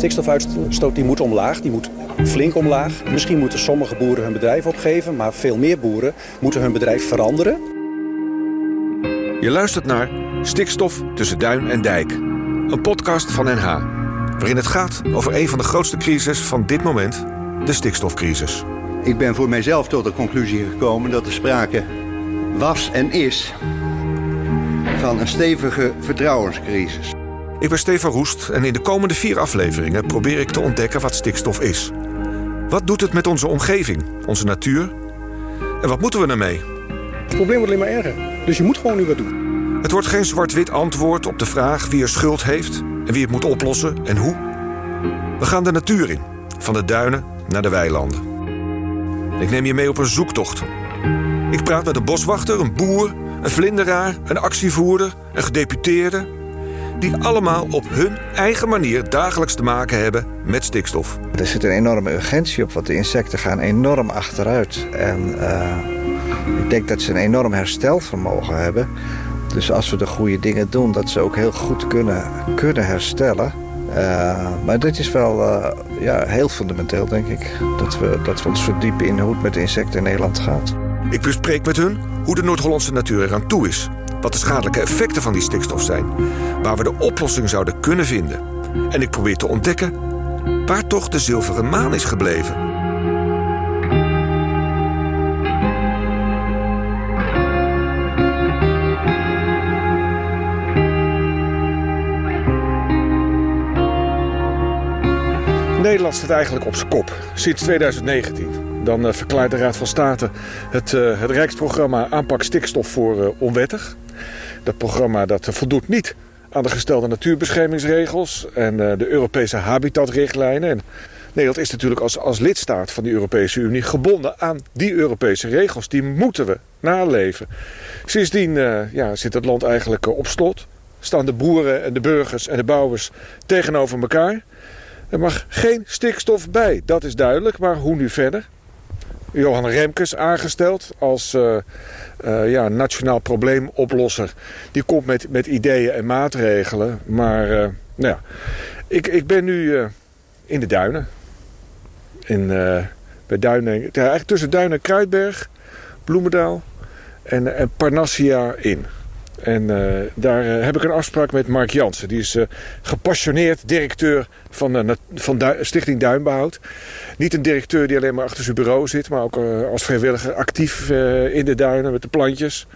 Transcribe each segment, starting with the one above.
stikstofuitstoot die moet omlaag, die moet flink omlaag. Misschien moeten sommige boeren hun bedrijf opgeven, maar veel meer boeren moeten hun bedrijf veranderen. Je luistert naar Stikstof tussen duin en dijk. Een podcast van NH, waarin het gaat over een van de grootste crises van dit moment, de stikstofcrisis. Ik ben voor mijzelf tot de conclusie gekomen dat er sprake was en is van een stevige vertrouwenscrisis. Ik ben Stefan Roest en in de komende vier afleveringen probeer ik te ontdekken wat stikstof is. Wat doet het met onze omgeving, onze natuur? En wat moeten we ermee? Het probleem wordt alleen maar erger, dus je moet gewoon nu wat doen. Het wordt geen zwart-wit antwoord op de vraag wie er schuld heeft en wie het moet oplossen en hoe. We gaan de natuur in, van de duinen naar de weilanden. Ik neem je mee op een zoektocht. Ik praat met een boswachter, een boer, een vlinderaar, een actievoerder, een gedeputeerde. Die allemaal op hun eigen manier dagelijks te maken hebben met stikstof. Er zit een enorme urgentie op, want de insecten gaan enorm achteruit. En uh, ik denk dat ze een enorm herstelvermogen hebben. Dus als we de goede dingen doen, dat ze ook heel goed kunnen, kunnen herstellen. Uh, maar dit is wel uh, ja, heel fundamenteel, denk ik. Dat we, dat we ons verdiepen in hoe het met de insecten in Nederland gaat. Ik bespreek met hun hoe de Noord-Hollandse natuur eraan toe is. Wat de schadelijke effecten van die stikstof zijn. Waar we de oplossing zouden kunnen vinden. En ik probeer te ontdekken waar toch de zilveren maan is gebleven. Nederland staat eigenlijk op zijn kop sinds 2019. Dan uh, verklaart de Raad van State het, uh, het Rijksprogramma aanpak stikstof voor uh, onwettig. Dat programma dat voldoet niet aan de gestelde natuurbeschermingsregels en de Europese habitatrichtlijnen. En Nederland is natuurlijk als, als lidstaat van de Europese Unie gebonden aan die Europese regels. Die moeten we naleven. Sindsdien ja, zit het land eigenlijk op slot. Staan de boeren en de burgers en de bouwers tegenover elkaar. Er mag geen stikstof bij, dat is duidelijk. Maar hoe nu verder? Johan Remkes aangesteld als uh, uh, ja, nationaal probleemoplosser. Die komt met, met ideeën en maatregelen. Maar uh, nou ja, ik, ik ben nu in de duinen. In, bij duinen eigenlijk tussen Duinen en Kruidberg, Bloemendaal en, en Parnassia in. En uh, daar uh, heb ik een afspraak met Mark Jansen. Die is uh, gepassioneerd directeur van, van Stichting Duinbehoud. Niet een directeur die alleen maar achter zijn bureau zit... maar ook als vrijwilliger actief in de duinen met de plantjes.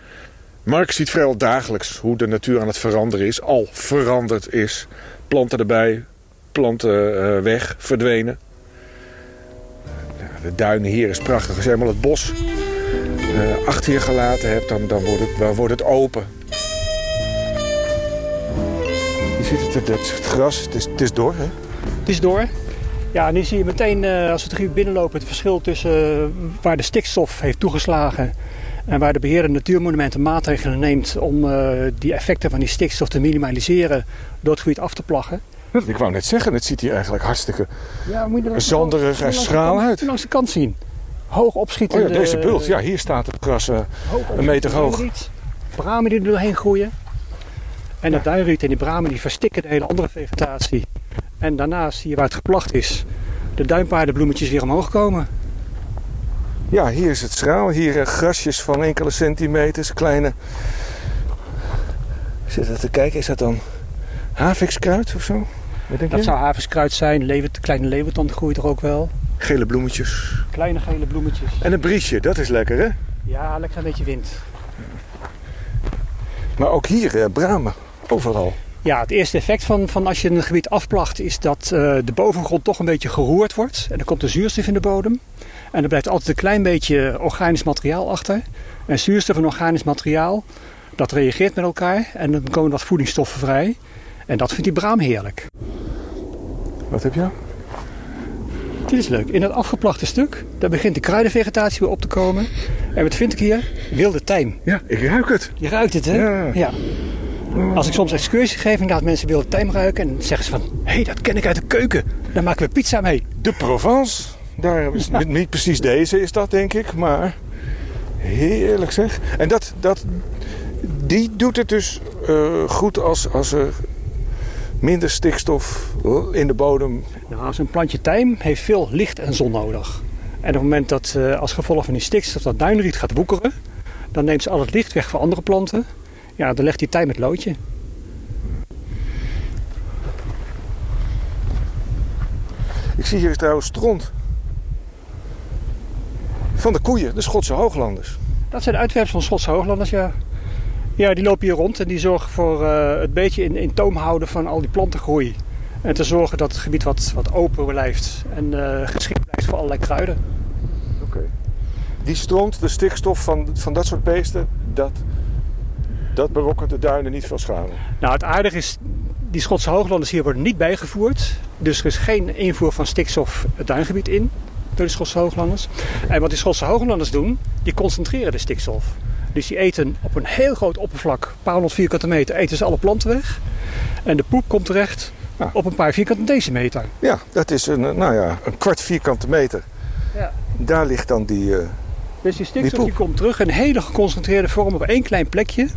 Mark ziet vrijwel dagelijks hoe de natuur aan het veranderen is. Al veranderd is. Planten erbij, planten weg, verdwenen. de duinen hier is prachtig. Als je helemaal het bos achter je gelaten hebt... dan, dan, wordt, het, dan wordt het open. Je ziet het, het, het gras, het is, het is door hè? Het is door. Ja, nu zie je meteen uh, als we het gebied binnenlopen het verschil tussen uh, waar de stikstof heeft toegeslagen en waar de beheerder natuurmonumenten maatregelen neemt om die effecten van die stikstof te minimaliseren door het gebied af te plaggen. Ik wou net zeggen, het ziet hier eigenlijk hartstikke ja, zanderig en schraal uit. Langs de kant zien. Hoog opschieten. Oh ja, deze bult. Ja, hier staat het gras een meter hoog. Bramen die er doorheen groeien. En dat duinriet en die bramen die verstikken de hele andere vegetatie. En daarnaast zie je waar het geplacht is, de duinpaardenbloemetjes weer omhoog komen. Ja, hier is het schraal. Hier uh, grasjes van enkele centimeters, kleine... Ik zit er te kijken, is dat dan havikskruid of zo? Dat je? zou havikskruid zijn. Levert, kleine levertand groeit er ook wel. Gele bloemetjes. Kleine gele bloemetjes. En een briesje, dat is lekker hè? Ja, lekker een beetje wind. Maar ook hier, uh, bramen. Overal. Ja, het eerste effect van, van als je een gebied afplacht is dat uh, de bovengrond toch een beetje geroerd wordt. En dan komt de zuurstof in de bodem. En er blijft altijd een klein beetje organisch materiaal achter. En zuurstof en organisch materiaal, dat reageert met elkaar. En dan komen wat voedingsstoffen vrij. En dat vindt die braam heerlijk. Wat heb je? Dit is leuk. In het afgeplachte stuk, daar begint de kruidenvegetatie weer op te komen. En wat vind ik hier? Wilde tijm. Ja, ik ruik het. Je ruikt het, hè? Ja. ja. Als ik soms excursies geef en laat mensen wilde tijm ruiken... en zeggen ze van, hé, hey, dat ken ik uit de keuken. Daar maken we pizza mee. De Provence. Daar is ja. niet precies deze is dat, denk ik. Maar heerlijk zeg. En dat, dat, die doet het dus uh, goed als, als er minder stikstof in de bodem. Nou, zo'n plantje tijm heeft veel licht en zon nodig. En op het moment dat uh, als gevolg van die stikstof dat duinriet gaat woekeren, dan neemt ze al het licht weg van andere planten. Ja, dan legt die tijm het loodje. Ik zie hier trouwens stront. Van de koeien, de Schotse hooglanders. Dat zijn de van Schotse hooglanders, ja. Ja, die lopen hier rond en die zorgen voor uh, het beetje in, in toom houden van al die plantengroei. En te zorgen dat het gebied wat, wat open blijft en uh, geschikt blijft voor allerlei kruiden. Oké. Die stront, de stikstof van, van dat soort beesten, dat, dat berokkent de duinen niet veel schade? Nou, het aardige is, die Schotse hooglanders hier worden niet bijgevoerd. Dus er is geen invoer van stikstof het duingebied in door de Schotse hooglanders. En wat die Schotse hooglanders doen, die concentreren de stikstof. Dus die eten op een heel groot oppervlak, een paar honderd vierkante meter, eten ze alle planten weg. En de poep komt terecht op een paar vierkante decimeter. Ja, dat is een, nou ja, een kwart vierkante meter. Ja. Daar ligt dan die. Uh, dus die stikstof die, komt terug in hele geconcentreerde vorm op één klein plekje.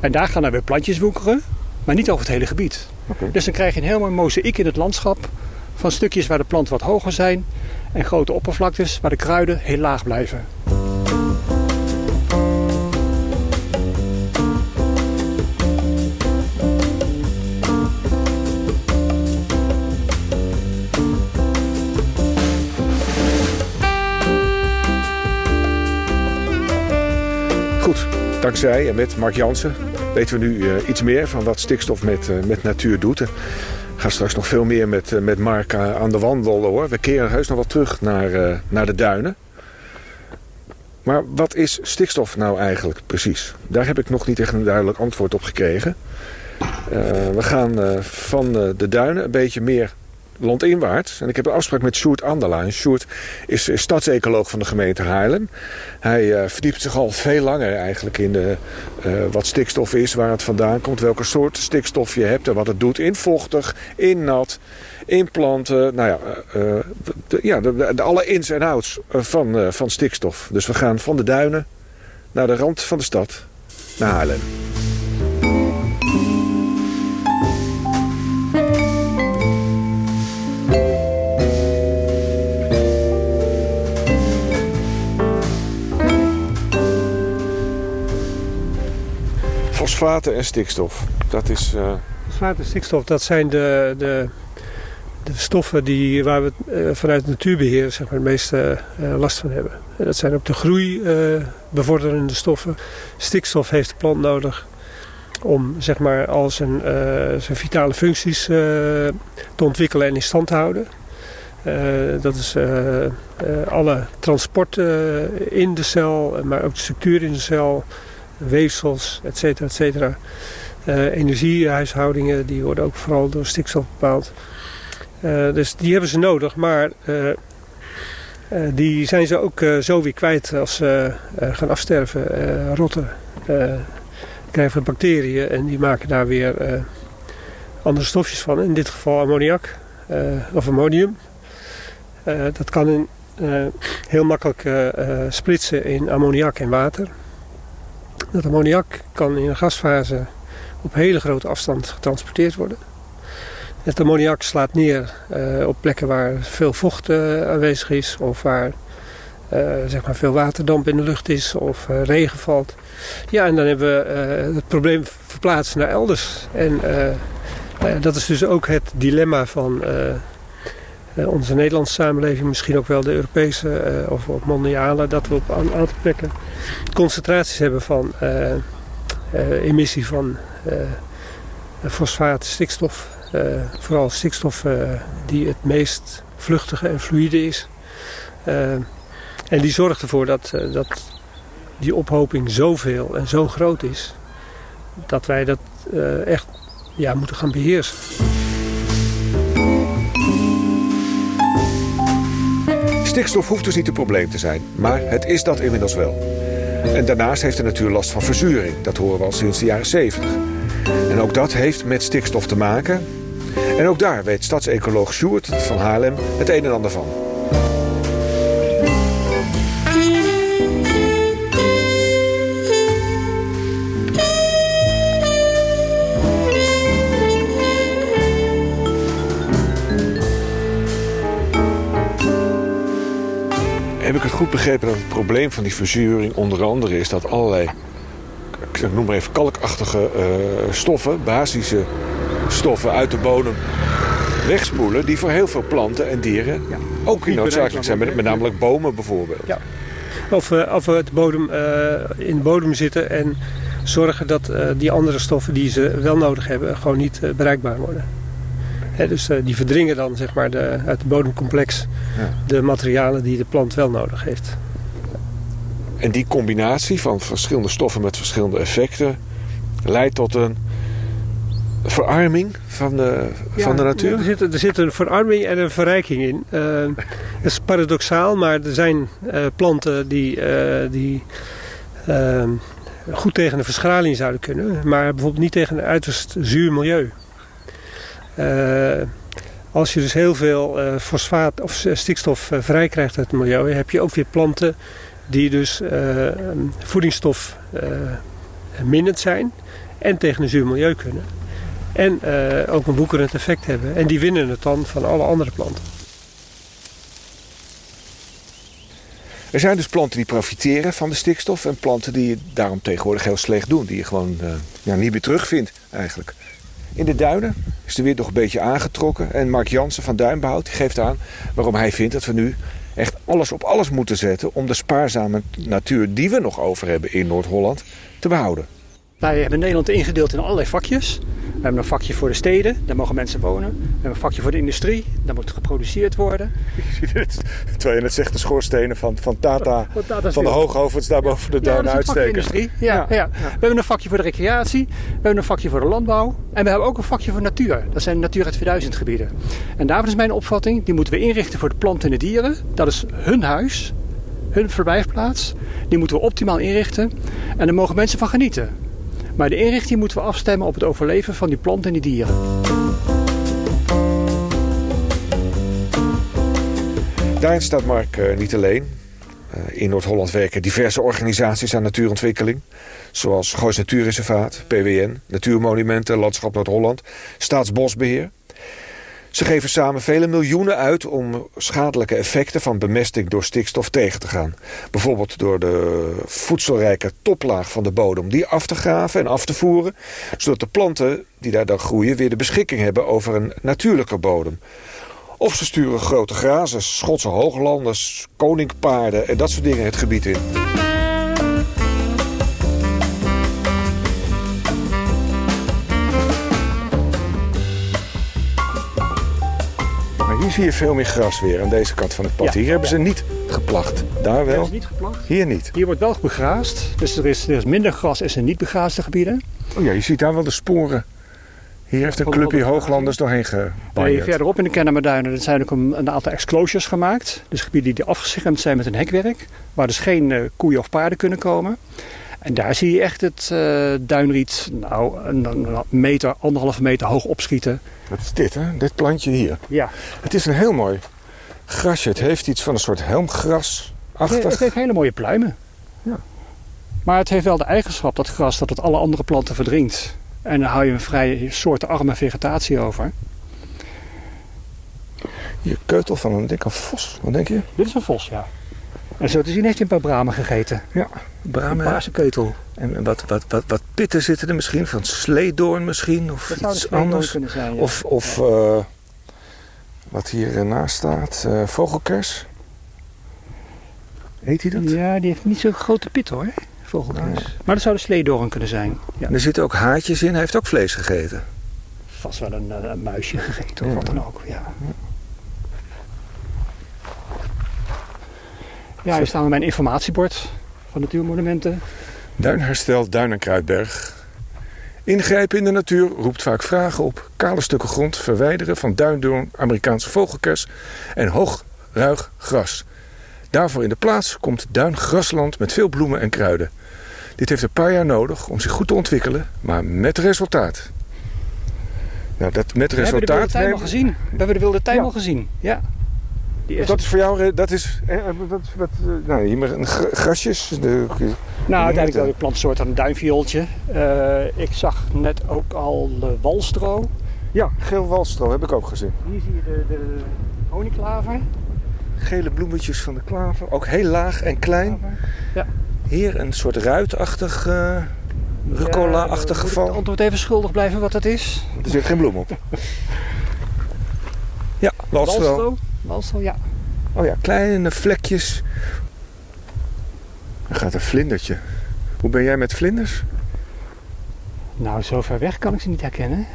En daar gaan dan weer plantjes woekeren, maar niet over het hele gebied. Okay. Dus dan krijg je een heel mooi mozaïek in het landschap van stukjes waar de planten wat hoger zijn en grote oppervlaktes waar de kruiden heel laag blijven. Dankzij en met Mark Jansen weten we nu uh, iets meer van wat stikstof met, uh, met natuur doet. Ik ga straks nog veel meer met, uh, met Mark aan de wandelen hoor. We keren heus nog wat terug naar, naar de duinen. Maar wat is stikstof nou eigenlijk precies? Daar heb ik nog niet echt een duidelijk antwoord op gekregen. we gaan van de duinen een beetje meer landinwaarts. En ik heb een afspraak met Sjoerd Andela. Sjoerd is, stadsecoloog van de gemeente Haarlem. Hij uh, verdiept zich al veel langer eigenlijk in de, uh, wat stikstof is, waar het vandaan komt, welke soort stikstof je hebt en wat het doet in vochtig, in nat, in planten. Nou ja, ja de, de, alle ins en outs van, van stikstof. Dus we gaan van de duinen naar de rand van de stad, naar Haarlem. Fosfaten en stikstof, dat is... Uh... En stikstof, dat zijn de, de, de stoffen die, waar we uh, vanuit natuurbeheer zeg maar, het meeste uh, last van hebben. Dat zijn ook de groei bevorderende stoffen. Stikstof heeft de plant nodig om zeg maar, al zijn, zijn vitale functies te ontwikkelen en in stand te houden. dat is alle transport in de cel, maar ook de structuur in de cel, weefsels, et cetera, et cetera. Uh, energiehuishoudingen, die worden ook vooral door stikstof bepaald. Uh, dus die hebben ze nodig, maar uh, die zijn ze ook zo weer kwijt als ze gaan afsterven, rotten. krijgen bacteriën en die maken daar weer andere stofjes van. In dit geval ammoniak of ammonium. dat kan in, heel makkelijk splitsen in ammoniak en water. Dat ammoniak kan in een gasfase op hele grote afstand getransporteerd worden. Het ammoniak slaat neer uh, op plekken waar veel vocht uh, aanwezig is of waar uh, zeg maar veel waterdamp in de lucht is of regen valt. Ja, en dan hebben we het probleem verplaatst naar elders. En dat is dus ook het dilemma van onze Nederlandse samenleving, misschien ook wel de Europese of, of mondiale, dat we op een aantal plekken concentraties hebben van uh, emissie van fosfaat, stikstof. vooral stikstof die het meest vluchtige en fluïde is. en die zorgt ervoor dat, dat die ophoping zoveel en zo groot is... dat wij dat echt ja, moeten gaan beheersen. Stikstof hoeft dus niet het probleem te zijn, maar het is dat inmiddels wel. En daarnaast heeft de natuur last van verzuring. Dat horen we al sinds de jaren 70. En ook dat heeft met stikstof te maken. En ook daar weet stadsecoloog Sjoerd van Haarlem het een en ander van. Goed begrepen dat het probleem van die verzuring onder andere is dat allerlei, ik noem maar even kalkachtige uh, stoffen, basische stoffen uit de bodem wegspoelen die voor heel veel planten en dieren ja. ook noodzakelijk zijn. Met, met namelijk bomen bijvoorbeeld. Ja. Of, uh, of het bodem, uh, in de bodem zitten en zorgen dat uh, die andere stoffen die ze wel nodig hebben gewoon niet bereikbaar worden. He, dus die verdringen dan zeg maar de, uit het bodemcomplex ja. de materialen die de plant wel nodig heeft. En die combinatie van verschillende stoffen met verschillende effecten leidt tot een verarming van de, van de natuur? Er zit, er zit een verarming en een verrijking in. Uh, dat is paradoxaal, maar er zijn uh, planten die, die goed tegen de verschraling zouden kunnen, maar bijvoorbeeld niet tegen een uiterst zuur milieu. Als je dus heel veel fosfaat of stikstof vrij krijgt uit het milieu, heb je ook weer planten die dus voedingsstof minnend zijn en tegen een zuur milieu kunnen. En ook een woekerend effect hebben. En die winnen het dan van alle andere planten. Er zijn dus planten die profiteren van de stikstof en planten die het daarom tegenwoordig heel slecht doen. Die je gewoon ja, niet meer terugvindt eigenlijk. In de duinen is de wind nog een beetje aangetrokken. En Mark Jansen van Duinbehoud geeft aan waarom hij vindt dat we nu echt alles op alles moeten zetten... om de spaarzame natuur die we nog over hebben in Noord-Holland te behouden. Wij hebben Nederland ingedeeld in allerlei vakjes. We hebben een vakje voor de steden, daar mogen mensen wonen. We hebben een vakje voor de industrie, daar moet geproduceerd worden. Je ziet het, terwijl je net zegt, de schoorstenen van, van Tata, van, van de Hooghovens daar boven de duinen ja, uitsteken. Industrie. Ja, ja. Ja, We hebben een vakje voor de recreatie, we hebben een vakje voor de landbouw. En we hebben ook een vakje voor natuur. Dat zijn Natura 2000 gebieden. En daarvan is mijn opvatting, die moeten we inrichten voor de planten en de dieren. Dat is hun huis, hun verblijfplaats. Die moeten we optimaal inrichten. En daar mogen mensen van genieten. Maar de inrichting moeten we afstemmen op het overleven van die planten en die dieren. Daarin staat Mark uh, niet alleen. Uh, in Noord-Holland werken diverse organisaties aan natuurontwikkeling. Zoals Goois Natuurreservaat, PWN, Natuurmonumenten, Landschap Noord-Holland, Staatsbosbeheer. Ze geven samen vele miljoenen uit om schadelijke effecten van bemesting door stikstof tegen te gaan. Bijvoorbeeld door de voedselrijke toplaag van de bodem die af te graven en af te voeren. Zodat de planten die daar dan groeien weer de beschikking hebben over een natuurlijke bodem. Of ze sturen grote grazers, Schotse hooglanders, koninkpaarden en dat soort dingen het gebied in. Zie je veel meer gras weer aan deze kant van het pad. Hier hebben ze niet geplacht. Daar wel. niet geplacht. Hier niet. Hier wordt wel begraasd. Dus er is, er is minder gras in zijn niet begraasde gebieden. Oh ja, je ziet daar wel de sporen. Hier heeft een clubje hooglanders doorheen gebanjerd. Verderop in de Kennemerduinen zijn ook een, een, aantal exclosures gemaakt. Dus gebieden die afgeschermd zijn met een hekwerk. Waar dus geen uh, koeien of paarden kunnen komen. En daar zie je echt het uh, duinriet nou, een, meter, anderhalve meter hoog opschieten. Wat is dit, hè? Dit plantje hier. Ja. Het is een heel mooi grasje. Het heeft iets van een soort helmgras achter. Het, het heeft hele mooie pluimen. Ja. Maar het heeft wel de eigenschap, dat gras, dat het alle andere planten verdringt. En dan hou je een vrij soortenarme vegetatie over. Je keutel van een dikke vos, wat denk je? Dit is een vos, ja. En zo te zien heeft hij een paar bramen gegeten. Ja, bramen. Een paarse keutel. En wat, wat, wat, wat pitten zitten er misschien? Van sleedoorn misschien? Of dat iets anders? Zijn, ja. Of, of uh, wat hiernaast staat, uh, vogelkers. Heet hij dat? Ja, die heeft niet zo'n grote pit hoor, vogelkers. Maar dat zou de sleedoorn kunnen zijn. Ja. er zitten ook haartjes in. Hij heeft ook vlees gegeten. Vast wel een, muisje gegeten of ja. wat dan ook, ja. Ja, hier staan we mijn informatiebord van Natuurmonumenten. Duinherstel Duinenkruidberg. Ingrijpen in de natuur roept vaak vragen op. Kale stukken grond verwijderen van duindoorn, Amerikaanse vogelkers en hoog, ruig gras. Daarvoor in de plaats komt duingrasland met veel bloemen en kruiden. Dit heeft een paar jaar nodig om zich goed te ontwikkelen, maar met resultaat. Nou, dat met resultaat... We hebben de wilde tuin al gezien. We hebben de wilde tuin al gezien, ja. Die dat is voor jou, dat is, wat, wat, nou, hier met grasjes. De, nou, uiteindelijk wel een plantsoort aan een duinviooltje. Uh, ik zag net ook al de walstro. Ja, geel walstro heb ik ook gezien. Hier zie je de, de honingklaver. Gele bloemetjes van de klaver. Ook heel laag en klein. Ja. Hier een soort ruitachtig, eh rucola-achtig Moet ik geval. het antwoord even schuldig blijven wat dat is? Er zit geen bloem op. Ja, walstro. Walstro? Walstro, ja. Oh ja, kleine vlekjes. Er gaat een vlindertje. Hoe ben jij met vlinders? Nou, zo ver weg kan ik ze niet herkennen.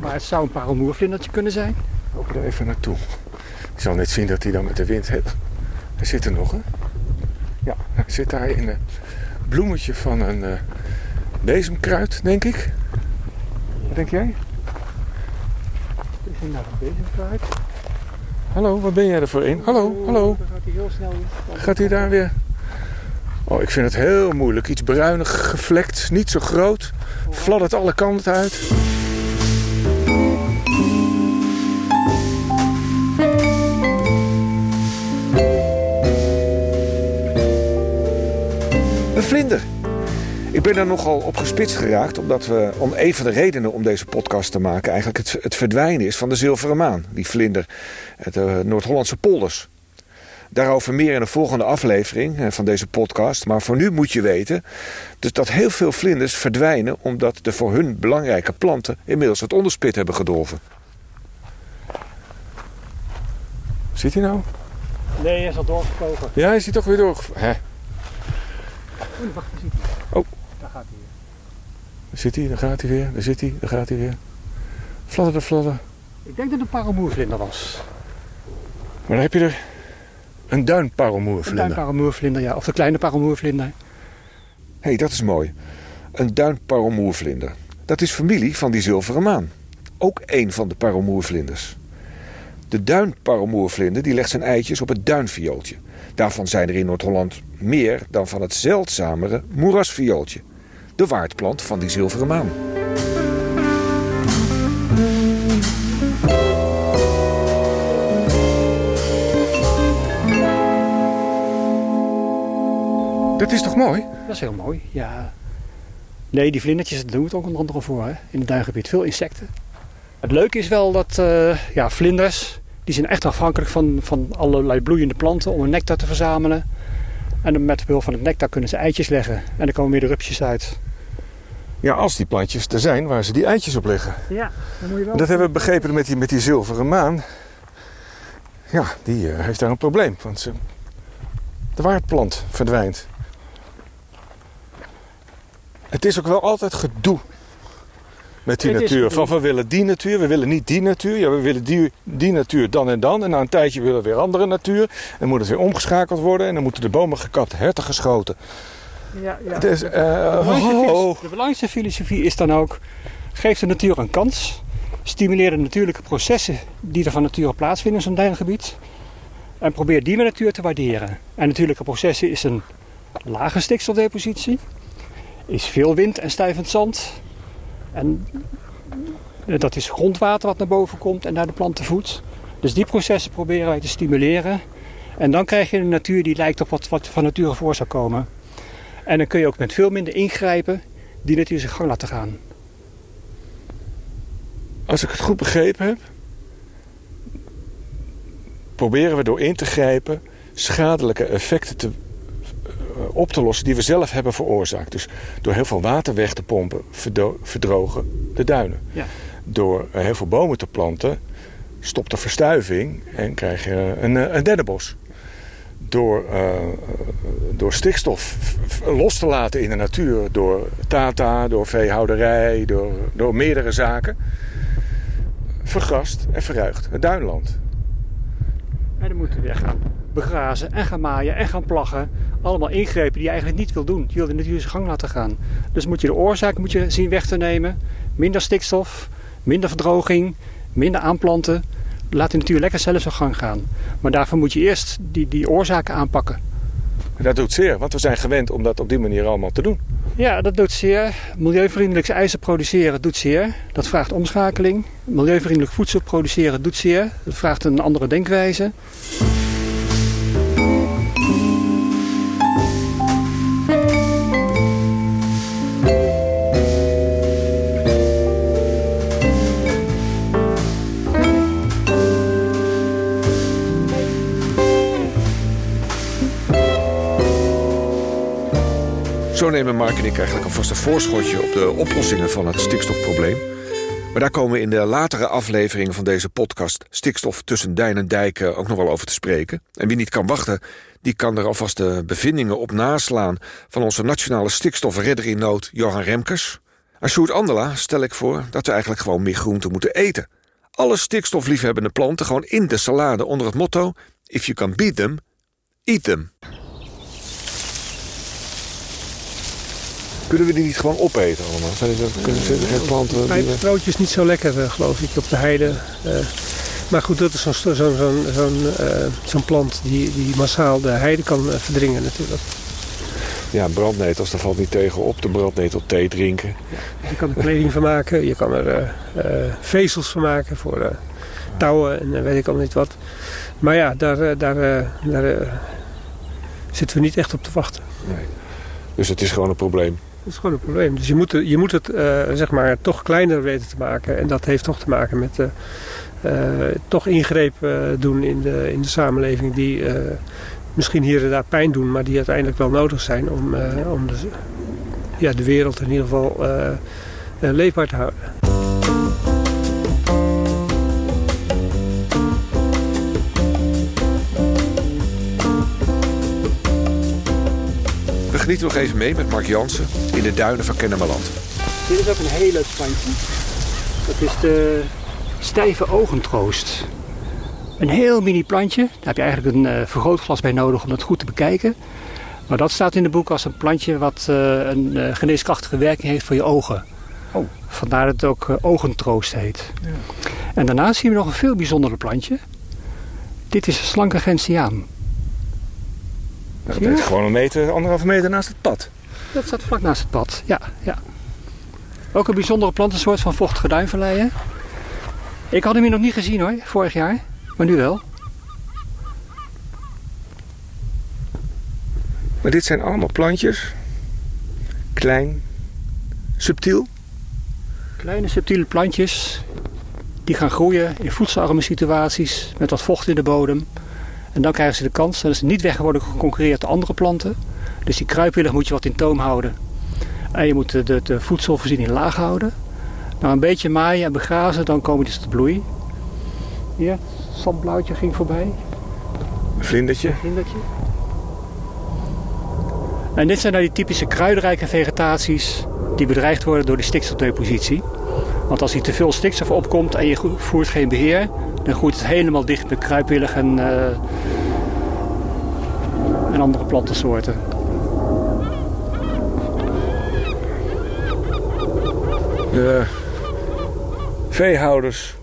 Maar het zou een parelmoervlindertje kunnen zijn. Loop er even naartoe. Je zal net zien dat hij dan met de wind heeft. Hij zit er nog, hè? Ja, hij zit daar in een bloemetje van een eh, bezemkruid, denk ik. Wat denk jij? Is hij nou een bezemkruid? Hallo, waar ben jij er voor in? Hallo, hallo. Dan gaat hij heel snel. Gaat hij daar weer? Oh, ik vind het heel moeilijk. Iets bruinig gevlekt, niet zo groot. Fladdert alle kanten uit. Ik ben daar nogal op gespitst geraakt, omdat we, om een van de redenen om deze podcast te maken, eigenlijk het, het verdwijnen is van de zilveren maan. Die vlinder, de Noord-Hollandse polders. Daarover meer in een volgende aflevering eh, van deze podcast. Maar voor nu moet je weten dus dat heel veel vlinders verdwijnen omdat de voor hun belangrijke planten inmiddels het onderspit hebben gedolven. Zit hij nou? Nee, hij is al doorgevlogen. Ja, hij zit toch weer door. Hè? Oh, wacht, zit hij. Oh. Daar gaat hij weer. Daar zit hij, daar gaat hij weer, daar zit hij, daar gaat hij weer. Fladder de fladder. Ik denk dat het een parelmoervlinder was. Maar dan heb je er een Een duinparelmoervlinder. duinparelmoervlinder, ja. Of de kleine parelmoervlinder. Hé, hey, dat is mooi. Een duinparelmoervlinder. Dat is familie van die zilveren maan. Ook een van de parelmoervlinders. De duinparelmoervlinder die legt zijn eitjes op het duinviooltje. Daarvan zijn er in Noord-Holland meer dan van het zeldzamere moerasviooltje. De waardplant van die zilveren maan. Dat is toch mooi? Dat is heel mooi, ja. Nee, die vlindertjes, doen we het ook onder andere voor, hè. In het duingebied. Veel insecten. Het leuke is wel dat, eh, ja, vlinders... die zijn echt afhankelijk van, van allerlei bloeiende planten... om hun nectar te verzamelen. En met behulp van het nectar kunnen ze eitjes leggen. En dan komen weer de rupsjes uit. Ja, als die plantjes er zijn waar ze die eitjes op leggen. Ja, dan moet je wel... Dat hebben we begrepen met die, met die zilveren maan. Ja, die eh, heeft daar een probleem. Want ze, de waardplant verdwijnt. Het is ook wel altijd gedoe met die Het natuur. Van we willen die natuur, we willen niet die natuur. Ja, we willen die, die natuur dan en dan. En na een tijdje willen we weer andere natuur. En moet het weer omgeschakeld worden. En dan moeten de bomen gekapt, herten geschoten. Ja, De belangrijkste, oh, oh. de belangrijkste filosofie is dan ook: geef de natuur een kans. Stimuleer de natuurlijke processen die er van nature plaatsvinden in zo'n duingebied. En probeer die met natuur te waarderen. En natuurlijke processen is een lage stikstofdepositie, is veel wind en stijvend zand. En eh, dat is grondwater wat naar boven komt en naar de planten voedt. Dus die processen proberen wij te stimuleren. En dan krijg je een natuur die lijkt op wat, wat van nature voor zou komen. En dan kun je ook met veel minder ingrijpen die natuur zijn gang laten gaan. Als ik het goed begrepen heb, proberen we door in te grijpen schadelijke effecten te, eh, op te lossen die we zelf hebben veroorzaakt. Dus door heel veel water weg te pompen, verdrogen de duinen. Ja. Door eh, heel veel bomen te planten, stopt de verstuiving en krijg je een, eh, een dennenbos. Door, eh, door stikstof los te laten in de natuur, door tata, door veehouderij, door, door meerdere zaken, vergrast en verruigt het duinland. En dan moeten we weer gaan begrazen en gaan maaien en gaan plaggen. Allemaal ingrepen die je eigenlijk niet wil doen. Je wil de natuur zijn gang laten gaan. Dus moet je de oorzaak moet je zien weg te nemen. Minder stikstof, minder verdroging, minder aanplanten. Laat de natuur lekker zelf zijn gang gaan. Maar daarvoor moet je eerst die, die oorzaken aanpakken. En dat doet zeer, want we zijn gewend om dat op die manier allemaal te doen. Ja, dat doet zeer. Milieuvriendelijk ijzer produceren doet zeer. Dat vraagt omschakeling. Milieuvriendelijk voedsel produceren doet zeer. Dat vraagt een andere denkwijze. Ik eigenlijk alvast een voorschotje op de oplossingen van het stikstofprobleem. Maar daar komen we in de latere afleveringen van deze podcast... Stikstof tussen Dijn en Dijken ook nog wel over te spreken. En wie niet kan wachten, die kan er alvast de bevindingen op naslaan... van onze nationale stikstofredder in nood, Johan Remkes. Aan Sjoerd Andela stel ik voor dat we eigenlijk gewoon meer groenten moeten eten. Alle stikstofliefhebbende planten gewoon in de salade onder het motto... If you can beat them, eat them. Kunnen we die niet gewoon opeten allemaal? Zijn er, kunnen geen planten... Pijpenbroodje is niet zo lekker, eh, geloof ik, op de heide. Eh, maar goed, dat is zo'n zo'n zo'n, eh, zo'n plant die, die massaal de heide kan verdringen natuurlijk. Ja, brandnetels, daar valt niet tegen op. De brandnetel thee drinken. Je kan er kleding van maken, je kan er vezels van maken voor touwen en weet ik al niet wat. Maar ja, daar, daar, daar zitten we niet echt op te wachten. Dus het is gewoon een probleem. Dat is gewoon een probleem. Dus je moet, je moet het eh, zeg maar toch kleiner weten te maken. En dat heeft toch te maken met eh, eh, toch ingrepen eh, doen in de, in de samenleving die misschien hier en daar pijn doen, maar die uiteindelijk wel nodig zijn om, om de, ja, de wereld in ieder geval leefbaar te houden. We genieten nog even mee met Mark Jansen in de duinen van Kennemerland. Dit is ook een heel leuk plantje. Dat is de stijve ogentroost. Een heel mini plantje. Daar heb je eigenlijk een eh, vergrootglas bij nodig om dat goed te bekijken. Maar dat staat in het boek als een plantje wat eh, een eh, geneeskrachtige werking heeft voor je ogen. Oh. Vandaar dat het ook ogentroost heet. En daarnaast zien we nog een veel bijzonderer plantje. Dit is een slanke gentiaan. Dat Zie je? is gewoon een meter, anderhalve meter naast het pad. Dat staat vlak naast het pad, ja. ja. Ook een bijzondere plantensoort van vochtige duinverleien. Ik had hem hier nog niet gezien hoor, vorig jaar. Maar nu wel. Maar dit zijn allemaal plantjes. Klein, subtiel. Kleine subtiele plantjes. Die gaan groeien in voedselarme situaties. Met wat vocht in de bodem. En dan krijgen ze de kans dat ze niet weg worden geconcurreerd door andere planten. Dus die kruipwillig moet je wat in toom houden. En je moet de, de, voedselvoorziening laag houden. Nou, een beetje maaien en begrazen, dan komen die tot bloei. Hier, het zandblauwtje ging voorbij. Een vlindertje. Vlindertje. En dit zijn nou die typische kruidenrijke vegetaties die bedreigd worden door de stikstofdepositie. Want als hier te veel stikstof opkomt en je voert geen beheer, dan groeit het helemaal dicht met kruipwillig en, eh, en andere plantensoorten. De veehouders,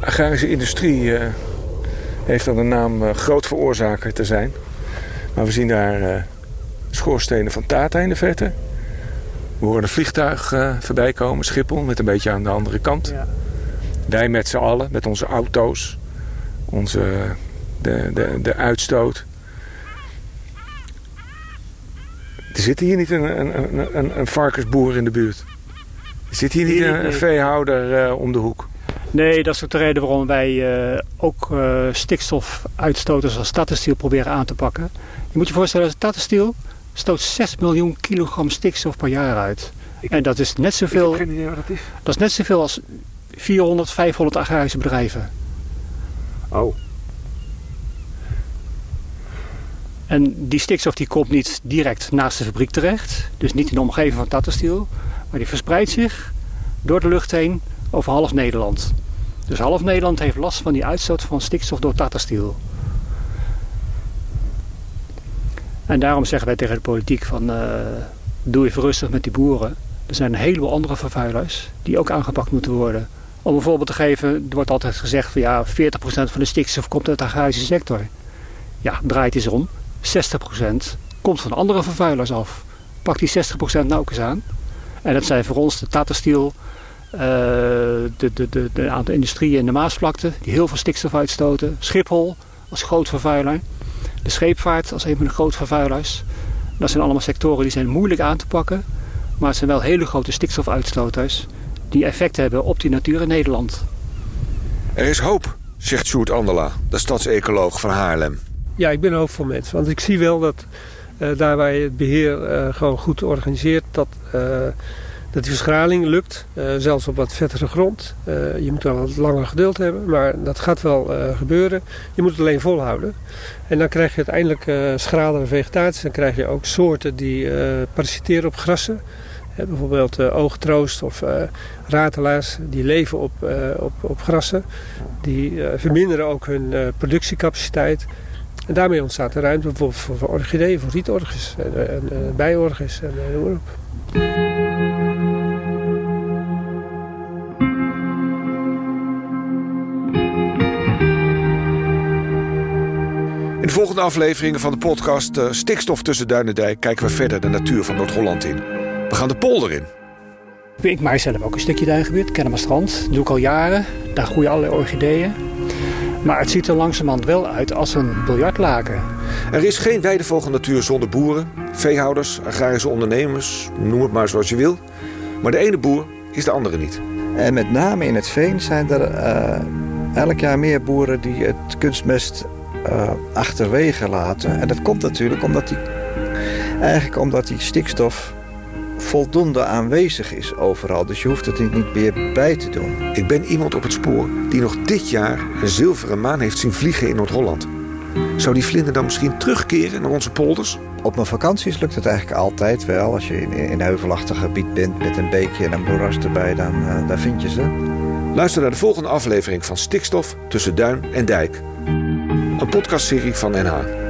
agrarische industrie eh, heeft dan de naam eh, groot veroorzaker te zijn. Maar we zien daar schoorstenen van Tata in de verte. We horen een vliegtuig eh, voorbij komen, Schiphol, met een beetje aan de andere kant. Ja. Wij met z'n allen, met onze auto's, onze, de, de, de uitstoot. Er zit hier niet een, een, een, een, varkensboer in de buurt. Er zit hier niet een, veehouder eh, om de hoek. Nee, dat is ook de reden waarom wij eh, ook eh, stikstofuitstoters als Tata Steel proberen aan te pakken. Je moet je voorstellen, Steel stoot 6 miljoen kilogram stikstof per jaar uit. en dat is net zoveel, geen idee wat dat is. dat is net zoveel als 400, 500 agrarische bedrijven. Oh. En die stikstof die komt niet direct naast de fabriek terecht. Dus niet in de omgeving van Tata Steel. Maar die verspreidt zich door de lucht heen over half Nederland. Dus half Nederland heeft last van die uitstoot van stikstof door Tata Steel. En daarom zeggen wij tegen de politiek van... eh, doe even rustig met die boeren. Er zijn een heleboel andere vervuilers die ook aangepakt moeten worden. Om een voorbeeld te geven, er wordt altijd gezegd van ja, 40% van de stikstof komt uit de agrarische sector. Ja, draait eens om. 60% komt van andere vervuilers af. Pak die 60% nou ook eens aan. En dat zijn voor ons de Tata Steel, eh, de, de, de, de aantal industrieën in de Maasvlakte die heel veel stikstof uitstoten. Schiphol als groot vervuiler. De scheepvaart als een van de grote vervuilers. Dat zijn allemaal sectoren die zijn moeilijk aan te pakken. Maar het zijn wel hele grote stikstofuitstoters die effect hebben op die natuur in Nederland. Er is hoop, zegt Sjoerd Andela, de stadsecoloog van Haarlem. Ja, ik ben een hoopvol mens. Want ik zie wel dat daar waar je het beheer gewoon goed organiseert, dat, dat die verschraling lukt. zelfs op wat vettere grond. je moet wel wat langer geduld hebben, maar dat gaat wel gebeuren. Je moet het alleen volhouden. En dan krijg je uiteindelijk schralere vegetatie. Dan krijg je ook soorten die parasiteren op grassen bijvoorbeeld oogtroost of ratelaars, die leven op, op, op grassen. Die verminderen ook hun productiecapaciteit. En daarmee ontstaat er ruimte voor, voor, voor orchideeën, voor rietorgis en, en bijorgis en noem maar op. volgende afleveringen van de podcast Stikstof tussen Duin en Dijk kijken we verder de natuur van Noord-Holland in. We gaan de polder in. Ik maak zelf ook een stukje duingebied, Kennemerstrand. Dat doe ik al jaren. Daar groeien allerlei orchideeën. Maar het ziet er langzamerhand wel uit als een biljartlaken. Er is geen weidevogelnatuur zonder boeren, veehouders, agrarische ondernemers, noem het maar zoals je wil. Maar de ene boer is de andere niet. En met name in het veen zijn er uh, elk jaar meer boeren die het kunstmest uh, achterwege laten. En dat komt natuurlijk omdat die, eigenlijk omdat die stikstof voldoende aanwezig is overal. Dus je hoeft het er niet meer bij te doen. Ik ben iemand op het spoor die nog dit jaar een zilveren maan heeft zien vliegen in Noord-Holland. Zou die vlinder dan misschien terugkeren naar onze polders? Op mijn vakanties lukt het eigenlijk altijd wel. Als je in, in een heuvelachtig gebied bent met een beekje en een moeras erbij, dan uh, daar vind je ze. Luister naar de volgende aflevering van Stikstof tussen Duin en Dijk. Een podcastserie van NH.